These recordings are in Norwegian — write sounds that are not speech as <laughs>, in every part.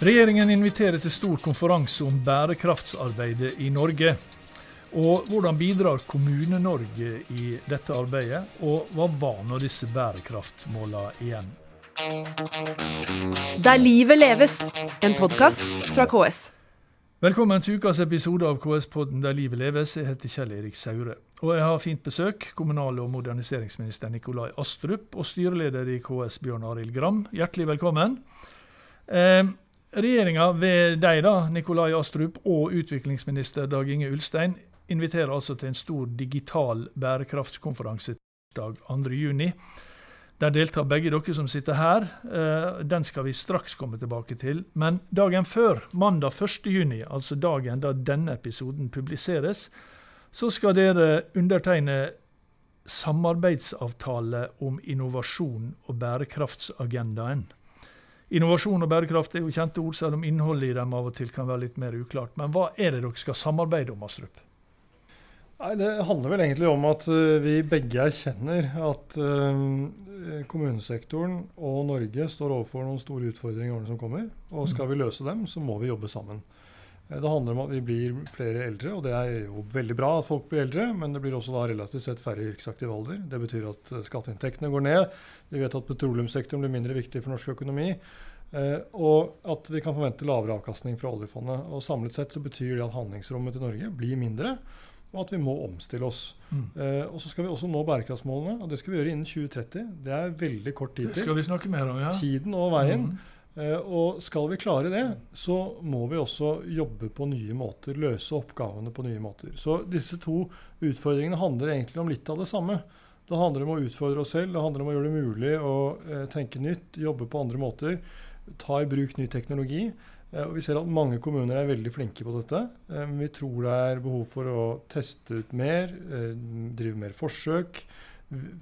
Regjeringen inviterer til stor konferanse om bærekraftsarbeidet i Norge. Og hvordan bidrar Kommune-Norge i dette arbeidet, og hva var nå disse bærekraftmålene igjen? Der livet leves, en podkast fra KS. Velkommen til ukas episode av KS-podden Der livet leves. Jeg heter Kjell Erik Saure. Og jeg har fint besøk. Kommunal- og moderniseringsminister Nikolai Astrup og styreleder i KS Bjørn Arild Gram. Hjertelig velkommen. Eh, Regjeringa ved deg, da, Nikolai Astrup, og utviklingsminister Dag Inge Ulstein inviterer altså til en stor digital bærekraftskonferanse dag 2.6. Der deltar begge dere som sitter her. Eh, den skal vi straks komme tilbake til. Men dagen før, mandag 1.6, altså dagen da denne episoden publiseres, så skal dere undertegne samarbeidsavtale om innovasjon og bærekraftsagendaen. Innovasjon og bærekraft er jo kjente ord, selv om innholdet i dem av og til kan være litt mer uklart. Men hva er det dere skal samarbeide om, Astrup? Nei, Det handler vel egentlig om at uh, vi begge erkjenner at uh, kommunesektoren og Norge står overfor noen store utfordringer i årene som kommer. Og skal vi løse dem, så må vi jobbe sammen. Det handler om at vi blir flere eldre, og det er jo veldig bra at folk blir eldre. Men det blir også da relativt sett færre i yrkesaktiv alder. Det betyr at skatteinntektene går ned. Vi vet at petroleumssektoren blir mindre viktig for norsk økonomi. Uh, og at vi kan forvente lavere avkastning fra oljefondet. Og Samlet sett så betyr det at handlingsrommet til Norge blir mindre, og at vi må omstille oss. Mm. Uh, og Så skal vi også nå bærekraftsmålene, og det skal vi gjøre innen 2030. Det er veldig kort tid til. Det skal vi snakke mer om, ja. Tiden og veien. Mm. Uh, og skal vi klare det, så må vi også jobbe på nye måter. Løse oppgavene på nye måter. Så disse to utfordringene handler egentlig om litt av det samme. Det handler om å utfordre oss selv, det handler om å gjøre det mulig å tenke nytt, jobbe på andre måter ta i bruk ny teknologi. Og Vi ser at mange kommuner er veldig flinke på dette. Men vi tror det er behov for å teste ut mer, drive mer forsøk.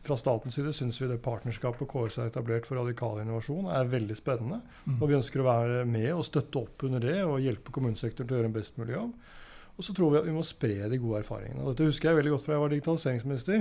Fra statens side syns vi det partnerskapet KS har etablert for radikal innovasjon er veldig spennende. Mm. Og vi ønsker å være med og støtte opp under det og hjelpe kommunesektoren til å gjøre en best mulig jobb. Og så tror vi at vi må spre de gode erfaringene. Og dette husker jeg veldig godt fra jeg var digitaliseringsminister.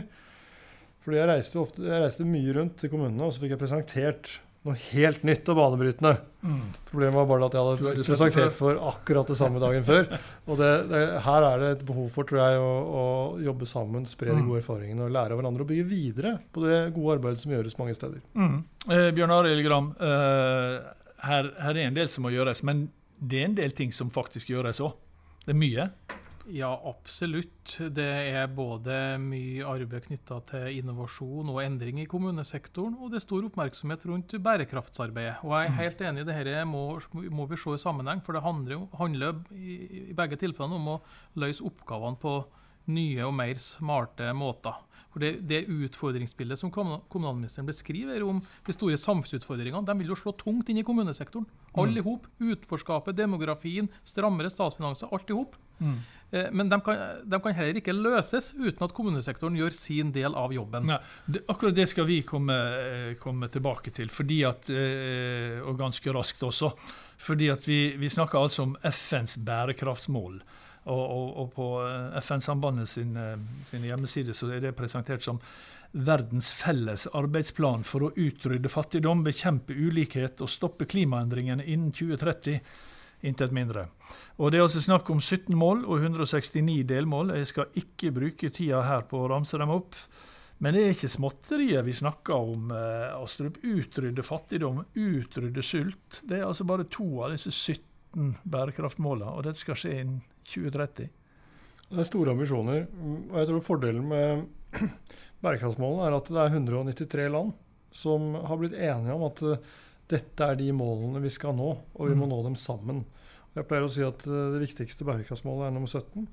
Fordi jeg reiste, ofte, jeg reiste mye rundt til kommunene, og så fikk jeg presentert noe helt nytt og banebrytende. Mm. Problemet var bare at jeg hadde presentert for akkurat det samme dagen før. <laughs> Og det, det, her er det et behov for tror jeg, å, å jobbe sammen, spre de mm. gode erfaringene og lære av hverandre. Og bygge videre på det gode arbeidet som gjøres mange steder. Mm. Eh, Bjørn Arild Gram, eh, her, her, er en del som må gjøres. Men det er en del ting som faktisk gjøres òg. Det er mye. Ja, absolutt. Det er både mye arbeid knytta til innovasjon og endring i kommunesektoren, og det er stor oppmerksomhet rundt bærekraftsarbeidet. Og jeg er mm. helt enig i dette må, må vi se i sammenheng, for det handler, handler i, i begge tilfellene om å løse oppgavene på nye og mer smarte måter. For det, det utfordringsbildet som kommunalministeren beskriver om de store samfunnsutfordringene, de vil jo slå tungt inn i kommunesektoren. Alle i hop. Utforskapet, demografien, strammere statsfinanser, alt i hop. Mm. Eh, men de kan, de kan, heller ikke løses uten at kommunesektoren gjør sin del av jobben. Ja, det, akkurat det skal vi komme, eh, komme tilbake til, at, eh, og ganske raskt også. Fordi vi, vi snakker altså om FNs bærekraftsmål. Og, og, og på FN-sambandet sin, sin hjemmeside så er det presentert som verdens felles arbeidsplan for å utrydde fattigdom, bekjempe ulikhet og stoppe klimaendringene innen 2030. Intet mindre. Og Det er altså snakk om 17 mål og 169 delmål. Jeg skal ikke bruke tida her på å ramse dem opp. Men det er ikke småtterier vi snakker om. Eh, Astrup. Utrydde fattigdom, utrydde sult. Det er altså bare to av disse 17 bærekraftmålene, og dette skal skje innen 2030. Det er store ambisjoner. og jeg tror Fordelen med <clears throat> bærekraftsmålene er at det er 193 land som har blitt enige om at eh, dette er de målene vi skal nå, og vi må mm. nå dem sammen. Jeg pleier å si at eh, det viktigste bærekraftsmålet er nummer 17.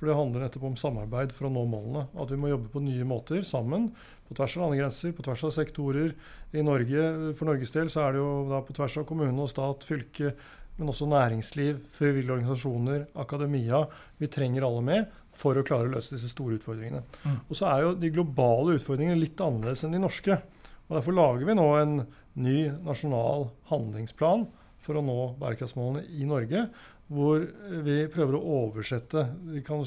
For det handler nettopp om samarbeid for å nå målene. At vi må jobbe på nye måter sammen. På tvers av landegrenser, på tvers av sektorer. I Norge, For Norges del så er det jo da på tvers av kommune og stat, fylke, men også næringsliv, frivillige organisasjoner, akademia. Vi trenger alle med for å klare å løse disse store utfordringene. Mm. Og så er jo de globale utfordringene litt annerledes enn de norske. Og Derfor lager vi nå en ny nasjonal handlingsplan for å nå bærekraftsmålene i Norge. Hvor vi prøver å oversette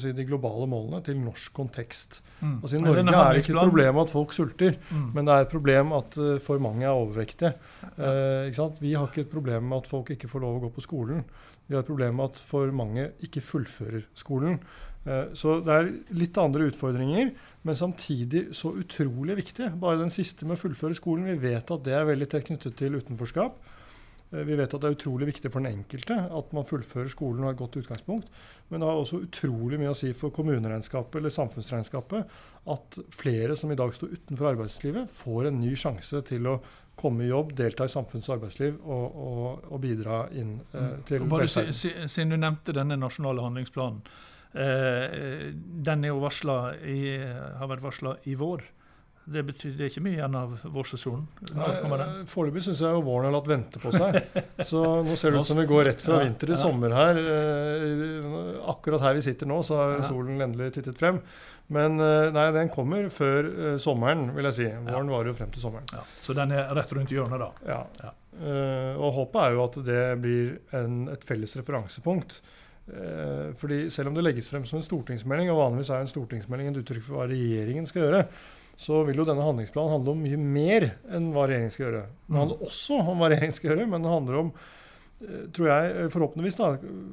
si, de globale målene til norsk kontekst. Mm. Altså I Norge er det ikke et problem at folk sulter, Mm. men det er et problem at uh, for mange er overvektige. Uh, ikke sant? Vi har ikke et problem med at folk ikke får lov å gå på skolen. Vi har et problem med at for mange ikke fullfører skolen. Uh, så det er litt andre utfordringer, men samtidig så utrolig viktig. Bare den siste med å fullføre skolen. Vi vet at det er veldig tett knyttet til utenforskap. Eh, Vi vet at det er utrolig viktig for den enkelte at man fullfører skolen og har et godt utgangspunkt. Men det har også utrolig mye å si for kommuneregnskapet eller samfunnsregnskapet at flere som i dag står utenfor arbeidslivet, får en ny sjanse til å komme i jobb, delta i samfunns- og arbeidsliv og, og, og bidra inn eh, til Og bare velferden. si, Siden du nevnte denne nasjonale handlingsplanen. Eh, den er jo i, har vært varsla i vår. Det betyr det er ikke mye igjen av vårsesjonen. Foreløpig syns jeg jo våren har latt vente på seg. <laughs> Så nå ser det ut som vi går rett fra Ja, vinter til ja. sommer her. Eh, Akkurat her vi sitter nå, så har Ja. solen endelig tittet frem. Men eh, nei, den kommer før eh, sommeren, vil jeg si. Våren varer jo frem til sommeren. Så den er rett rundt hjørnet, da. Ja. Og håpet er jo at det blir en, et felles referansepunkt. Fordi selv om det legges frem som en stortingsmelding, og vanligvis er en stortingsmelding et uttrykk for hva regjeringen skal gjøre, så vil jo denne handlingsplanen handle om mye mer enn hva regjeringen skal gjøre. Den handler også om hva regjeringen skal gjøre, men det handler om eh, tror jeg, eh, Forhåpentligvis da,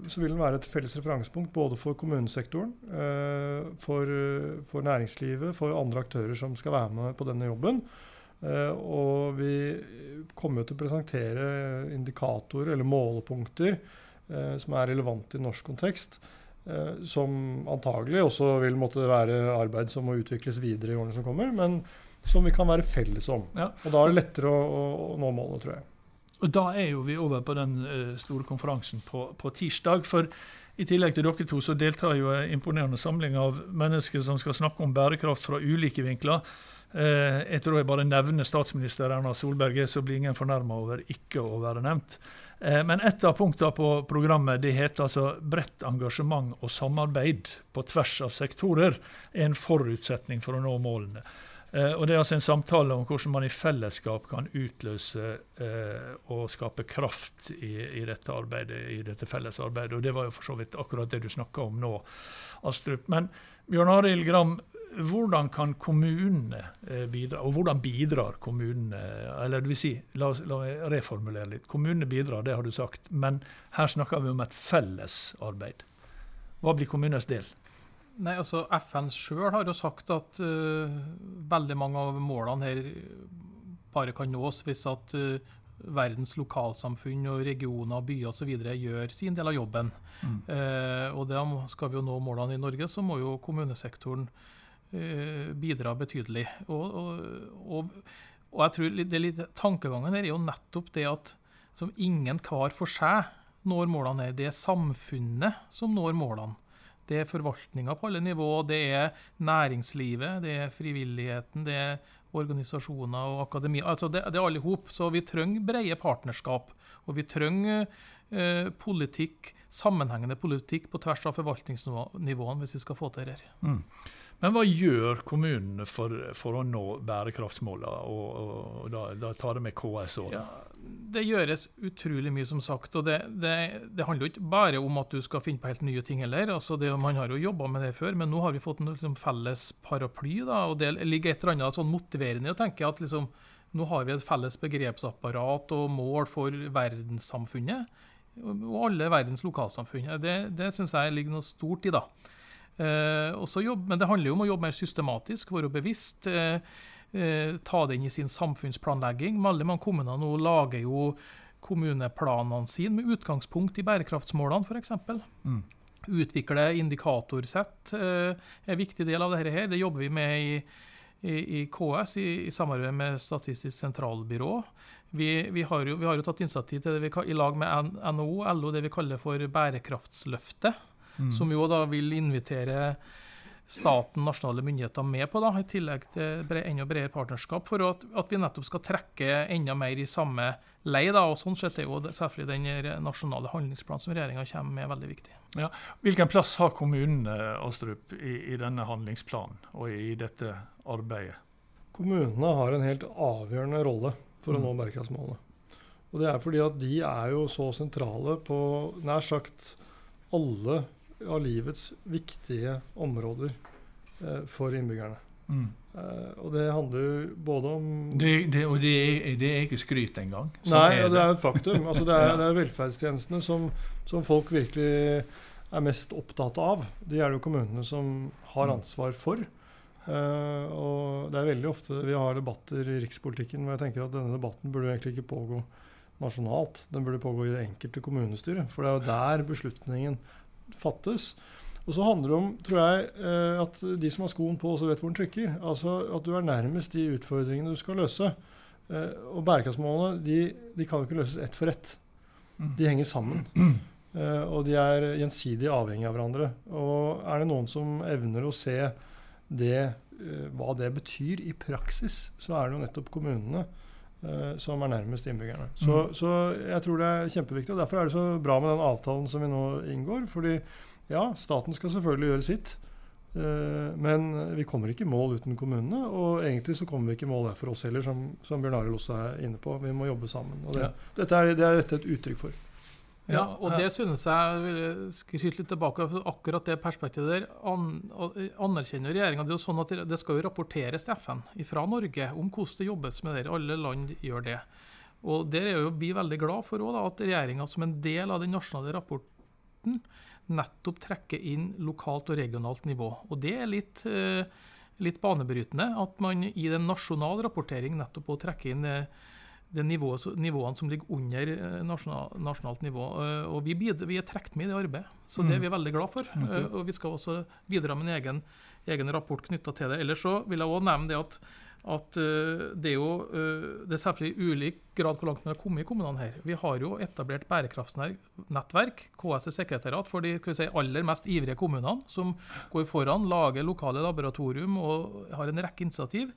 så vil den være et felles referansepunkt både for kommunesektoren, eh, for, for næringslivet, for andre aktører som skal være med på denne jobben. Og vi kommer jo til å presentere indikatorer eller målepunkter som er relevante i norsk kontekst. Eh, som antagelig også vil måtte være arbeid som må utvikles videre i årene som kommer, men som vi kan være felles om. Ja. Og da er det lettere å, å, nå målene, tror jeg. Og da er jo vi over på den eh, store konferansen på, på tirsdag. For i tillegg til dere to så deltar jo en imponerende samling av mennesker som skal snakke om bærekraft fra ulike vinkler. Eh, jeg tror jeg bare nevner statsminister Erna Solberg, så blir ingen fornærma over ikke å være nevnt. Eh, men et av punktene på programmet det heter altså bredt engasjement og samarbeid på tvers av sektorer er en forutsetning for å nå målene. Eh, og Det er altså en samtale om hvordan man i fellesskap kan utløse eh, og skape kraft i, i dette arbeidet, i dette fellesarbeidet. Og Det var jo for så vidt akkurat det du snakka om nå, Astrup. Men Bjørn Arild Gram, hvordan kan kommunene eh, bidra, og hvordan bidrar kommunene? Eller det vil si, la, la meg reformulere litt. Kommunene bidrar, det har du sagt, men her snakker vi om et fellesarbeid. Hva blir kommunenes del? Nei, altså FN sjøl har jo sagt at uh, veldig mange av målene her bare kan nås hvis at uh, verdens lokalsamfunn og regioner, byer osv. gjør sin del av jobben. Mm. Uh, og da skal vi jo nå målene i Norge, så må jo kommunesektoren eh, bidra betydelig. Og, og, og, og jeg tror det litt, tankegangen her er jo nettopp det at som ingen hver for seg når målene her. Det er samfunnet som når målene. Det er forvaltninga på alle nivå, det er næringslivet, det er frivilligheten, det er organisasjoner og akademi. Altså det, det er alle hop. Så vi trenger brede partnerskap. Og vi trenger eh, politikk, sammenhengende politikk på tvers av forvaltningsnivåene hvis vi skal få til det her. Mm. Men hva gjør kommunene for, for å nå bærekraftsmålene? Og, og, og da, da tar det med KS òg. Ja, det gjøres utrolig mye, som sagt. Og det, det, det handler jo ikke bare om at du skal finne på helt nye ting heller. Altså det, man har jo jobba med det før, men nå har vi fått en liksom, felles paraply. Da, og det ligger et eller annet sånn motiverende i å tenke at liksom, nå har vi et felles begrepsapparat og mål for verdenssamfunnet. Og alle verdens lokalsamfunn. Det, det syns jeg ligger noe stort i, da. Eh, jobb, men det handler jo om å jobbe mer systematisk, være bevisst. Eh, eh, ta det inn i sin samfunnsplanlegging. Veldig mange kommuner nå lager jo kommuneplanene sine med utgangspunkt i bærekraftsmålene, f.eks. Mm. Utvikle indikatorsett er en viktig del av dette. her. Det jobber vi med i, i, i KS i, i samarbeid med Statistisk sentralbyrå. Vi, vi, har jo, vi har jo tatt initiativ til det vi, i lag med NHO LO, det vi kaller for Bærekraftsløftet Mm. som jo da vil invitere staten, nasjonale myndigheter med på, da, i tillegg til bre, enda bredere partnerskap, for at, at vi nettopp skal trekke enda mer i samme lei. da, og Sånn sett er jo selvfølgelig den nasjonale handlingsplanen som regjeringa kommer med, veldig viktig. Ja. Hvilken plass har kommunene Astrup, i, i denne handlingsplanen og i dette arbeidet? Kommunene har en helt avgjørende rolle for å Mm. nå bærekraftsmålene. Og det er fordi at de er jo så sentrale på nær sagt alle av livets viktige områder eh, for innbyggerne. Mm. Eh, og det handler jo både om Det, det, og det er, det er ikke skryt engang. Sånn Nei, er det. det er et faktum. Altså, det, er, <laughs> det er velferdstjenestene som, som folk virkelig er mest opptatt av. De er det jo kommunene som har Mm. ansvar for. Uh, og det er veldig ofte vi har debatter i rikspolitikken hvor jeg tenker at denne debatten burde egentlig ikke pågå nasjonalt. Den burde pågå i det enkelte kommunestyret. For det er jo der beslutningen fattes. Og så handler det om, tror jeg, eh, at de som har skoen på, også vet hvor den trykker. Altså at du er nærmest de utfordringene du skal løse. Eh, og bærekraftsmålene de, de kan jo ikke løses ett for ett. Mm. De henger sammen. <clears throat> Eh, og de er gjensidig avhengige av hverandre. Og er det noen som evner å se det, hva det betyr i praksis, så er det jo nettopp kommunene som er nærmest innbyggerne. Så, Mm. så jeg tror det er kjempeviktig. og Derfor er det så bra med den avtalen som vi nå inngår. fordi ja, staten skal selvfølgelig gjøre sitt. eh, men vi kommer ikke i mål uten kommunene. Og egentlig så kommer vi ikke i mål der for oss heller, som, som Bjørn Arild også er inne på. Vi må jobbe sammen. Og det, Ja. dette er, det er dette et uttrykk for. Ja, og det synes jeg vil skryte litt tilbake for akkurat det perspektivet der an, anerkjenner regjeringa. Det er jo sånn at det- skal jo rapporteres til FN fra Norge om hvordan det jobbes med det. Alle land gjør det. Og Der er jo vi veldig glad for også, da, at regjeringa som en del av den nasjonale rapporten nettopp trekker inn lokalt og regionalt nivå. Og det er litt, eh, litt banebrytende at man i den nasjonale rapportering nettopp trekker inn eh, det nivået, nivåene som ligger under eh, nasjonal, nasjonalt nivå. Eh, Og vi, bidrar, vi er trukket med i det arbeidet, så det er vi veldig glad for. Nettopp. Eh, Og vi skal også bidra med en egen, egen rapport knytta til det. Ellers så vil jeg også nevne det at, at det er jo det er selvfølgelig ulik grad hvor langt man har kommet i kommunene her. Vi har jo etablert bærekraftsnettverk, KS er sekretariat, for de vi si, aller mest ivrige kommunene, som går foran, lager lokale laboratorium og har en rekke initiativ.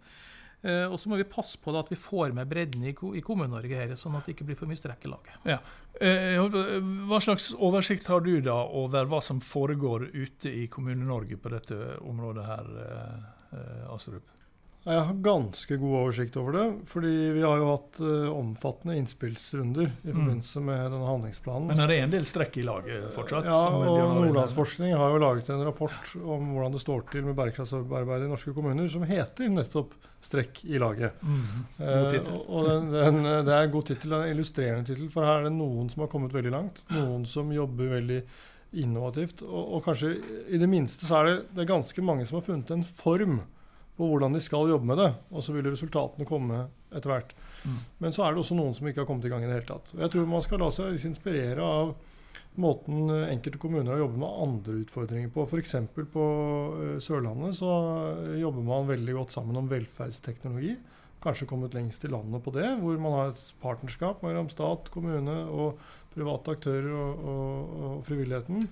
Eh, og så må vi passe på da, at vi får med bredden i, i Kommune-Norge her, sånn at det ikke blir for mye strekk i laget. Ja. Hva slags oversikt har du da over hva som foregår ute i Kommune-Norge på dette området her, eh, eh, Astrup? Jeg har ganske god oversikt over det, fordi vi har jo hatt uh, omfattende innspillsrunder i Mm. forbindelse med denne handlingsplanen. Men er det en del strekk i laget fortsatt? Ja, og? Nordlandsforskning har jo laget en rapport om hvordan det står til med bærekraftsarbeidet i norske kommuner, som heter nettopp 'Strekk i laget'. Mm. Eh, og den, den, det er en god tittel, en illustrerende tittel, for her er det noen som har kommet veldig langt. Noen som jobber veldig innovativt. Og, og kanskje i det minste så er det, det er ganske mange som har funnet en form på hvordan de skal jobbe med det. Og så vil resultatene komme etter hvert. Mm. Men så er det også noen som ikke har kommet i gang i det hele tatt. Jeg tror man skal la seg inspirere av måten eh, enkelte kommuner har jobbet med andre utfordringer på. F.eks. på eh, Sørlandet så eh, jobber man veldig godt sammen om velferdsteknologi. Kanskje kommet lengst i landet på det, hvor man har et partnerskap mellom stat, kommune og private aktører og, og, og frivilligheten.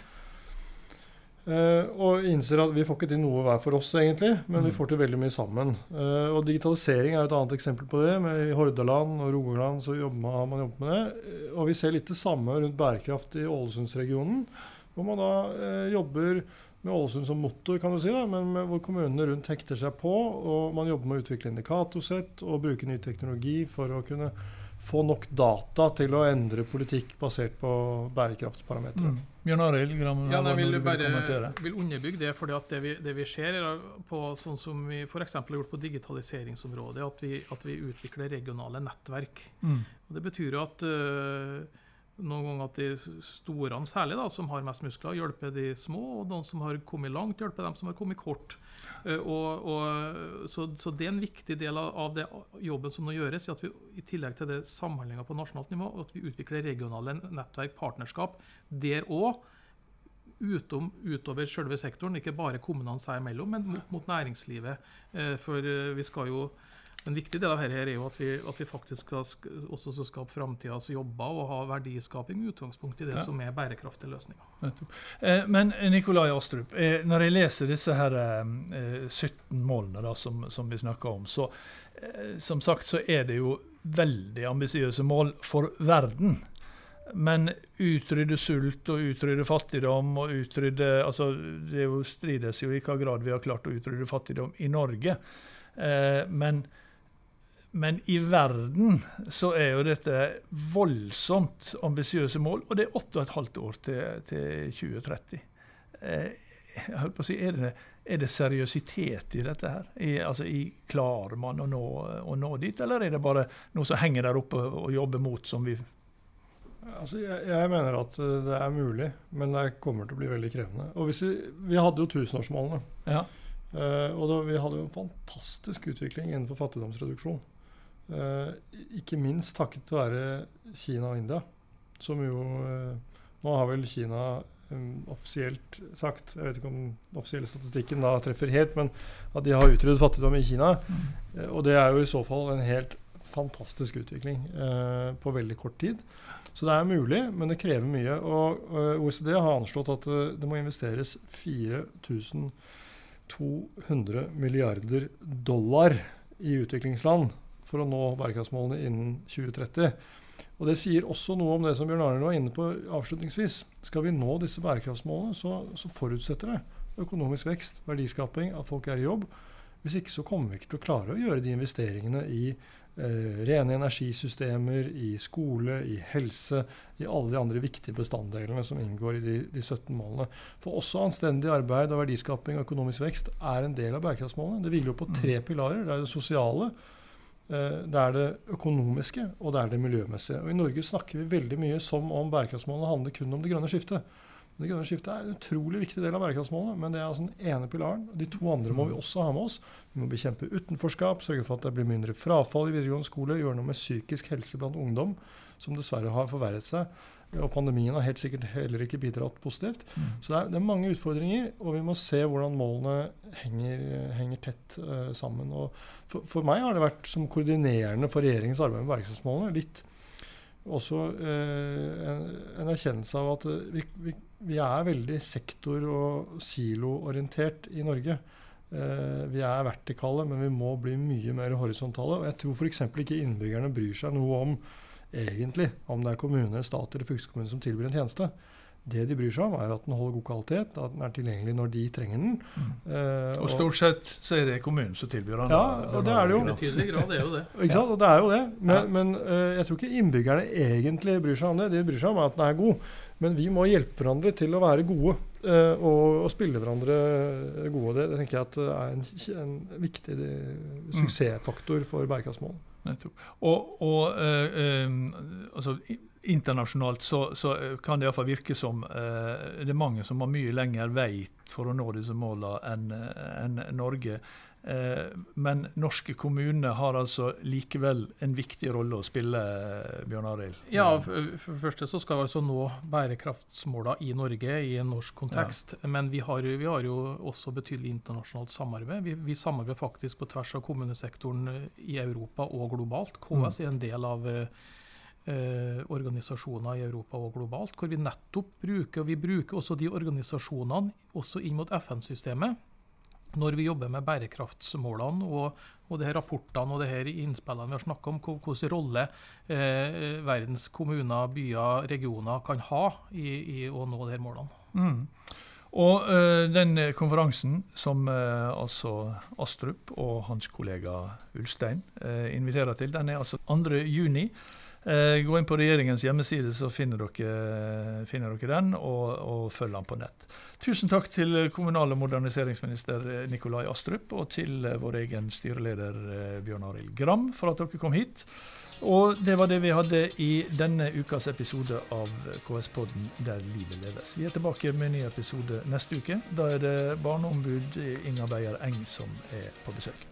Eh, og innser at vi får ikke til noe hver for oss, egentlig, men vi Mm. får til veldig mye sammen. Uh, og digitalisering er et annet eksempel på det. Med I Hordaland og Rogaland så man, har man jobbet med det. Uh, Og vi ser litt det samme rundt bærekraft i Ålesundsregionen, hvor man da jobber med Ålesund som motor, kan du si, da, men med, hvor kommunene rundt hekter seg på. Og man jobber med å utvikle indikatorsett og bruke ny teknologi for å kunne få nok data til å endre politikk basert på bærekraftsparametere. Mm. Bjørn Arild, Gram, Ja, du vil bare vil underbygge det, fordi at det vi, det vi ser er på sånn som vi f.eks. har gjort på digitaliseringsområdet, at vi, at vi utvikler regionale nettverk. Mm. Og Det betyr jo at øh, noen ganger at de store særlig da, som har mest muskler, hjelper de små, og de som har kommet langt, hjelper dem som har kommet kort. Eh, og, og, så, så det er en viktig del av, av det jobben som nå gjøres, at vi i tillegg til det samhandlinga på nasjonalt nivå, at vi utvikler regionale nettverk, partnerskap, der òg utom, utover selve sektoren, ikke bare kommunene seg imellom, men mot, mot næringslivet. Eh, for eh, vi skal jo en viktig del av dette er jo at vi, at vi faktisk skal også skal skape framtidas jobber og ha verdiskaping med utgangspunkt i det Ja. som er bærekraftige løsninger. Eh, Men Nikolai Astrup, eh, når jeg leser disse her eh, 17 målene da, som, som vi snakker om, så eh, som sagt så er det jo veldig ambisiøse mål for verden. Men utrydde sult og utrydde fattigdom og utrydde altså Det jo strides jo i hva grad vi har klart å utrydde fattigdom i Norge. Eh, men men i verden så er jo dette voldsomt ambisiøse mål, og det er åtte og et halvt år til, til 2030. Eh, jeg holdt på å si, er det, er det seriøsitet i dette her? I, altså, i, klarer man å nå, å nå, dit, eller er det bare noe som henger der oppe og jobber mot, som vi Altså, jeg, jeg, mener at eh, det er mulig, men det kommer til å bli veldig krevende. Og vi, vi, hadde jo tusenårsmålene. Ja. Uh, og da, vi hadde jo en fantastisk utvikling innenfor fattigdomsreduksjon. Uh, ikke minst takket være Kina og India, som jo uh, Nå har vel Kina um, offisielt sagt Jeg vet ikke om den offisielle statistikken da treffer helt, men at de har utryddet fattigdom i Kina. Mm. og det er jo i så fall en helt fantastisk utvikling på veldig kort tid. Så det er mulig, men det krever mye. Og OECD har anslått at det må investeres 4200 milliarder dollar i utviklingsland for å nå bærekraftsmålene innen 2030. Og Det sier også noe om det som Bjørn Arne var inne på avslutningsvis. Skal vi nå disse bærekraftsmålene, så, så forutsetter det økonomisk vekst, verdiskaping, at folk er i jobb. Hvis ikke så kommer vi ikke til å klare å gjøre de investeringene i eh, rene energisystemer, i skole, i helse, i alle de andre viktige bestanddelene som inngår i de, de 17 målene. For også anstendig arbeid og verdiskaping og økonomisk vekst er en del av bærekraftsmålene. Det hviler jo på tre mm. pilarer. Det er det sosiale, det er det økonomiske og det er det miljømessige. Og I Norge snakker vi veldig mye som om bærekraftsmålene handler kun om det grønne skiftet. Det grønne skiftet er en utrolig viktig del av bærekraftsmålene, men det er altså den ene pilaren. De to andre må vi også ha med oss. Vi må bekjempe utenforskap, sørge for at det blir mindre frafall i videregående skole, gjøre noe med psykisk helse blant ungdom, som dessverre har forverret seg. Og pandemien har helt sikkert heller ikke bidratt positivt. Mm. Så det er, det er, mange utfordringer, og vi må se hvordan målene henger, henger tett uh, sammen. For, for, meg har det vært som koordinerende for regjeringens arbeid med bærekraftsmålene litt også uh, en, en, erkjennelse av at vi, vi vi er veldig sektor- og siloorientert i Norge. Eh, vi er vertikale, men vi må bli mye mer horisontale. Og jeg tror f.eks. ikke innbyggerne bryr seg noe om egentlig om det er kommune, stat eller fylkeskommune som tilbyr en tjeneste. Det de bryr seg om, er at den holder god kvalitet, at den er tilgjengelig når de trenger den. Mm. Uh, og stort sett så er det kommunen som tilbyr den. Ja, og det er det jo. Betydelig grad er jo det. Ikke sant? Og det er jo det. Men, ja. men uh, jeg tror ikke innbyggerne egentlig bryr seg om det. De bryr seg om at den er god. Men vi må hjelpe hverandre til å være gode uh, og, og, spille hverandre gode. Det, det tenker jeg at er en, en viktig mm. suksessfaktor for bærekraftsmål. Og, og altså internasjonalt så, så, eh, kan det iallfall virke som eh, det er mange som har mye lengre vei for å nå disse målene enn en Norge. Eh, men norske kommuner har altså likevel en viktig rolle å spille, eh, Bjørn Arild? Ja, for, for det første så skal vi altså nå bærekraftsmålene i Norge i en norsk kontekst. Ja. Men vi har, vi har, jo også betydelig internasjonalt samarbeid. Vi, vi, samarbeider faktisk på tvers av kommunesektoren i Europa og globalt. KS mm. er en del av eh, eh, organisasjoner i Europa og globalt, hvor vi nettopp bruker og vi bruker også de organisasjonene også inn mot FN-systemet når vi jobber med bærekraftsmålene og, og de her rapportene og de her innspillene vi har snakka om, hvilken rolle eh, verdens kommuner, byer, regioner kan ha i, i å nå de her målene. Mm. Og eh, den konferansen som eh, altså Astrup og hans kollega Ulstein uh, inviterer til, den er altså 2.6. Eh, gå inn på regjeringens hjemmeside, så finner dere, finner dere den, og, og, følg den på nett. Tusen takk til kommunal- og moderniseringsminister Nikolai Astrup, og til vår egen styreleder eh, Bjørn Arild Gram for at dere kom hit. Og det var det vi hadde i denne ukas episode av KS-podden Der livet leves. Vi er tilbake med en ny episode neste uke. Da er det barneombud Inga Beyer Eng som er på besøk.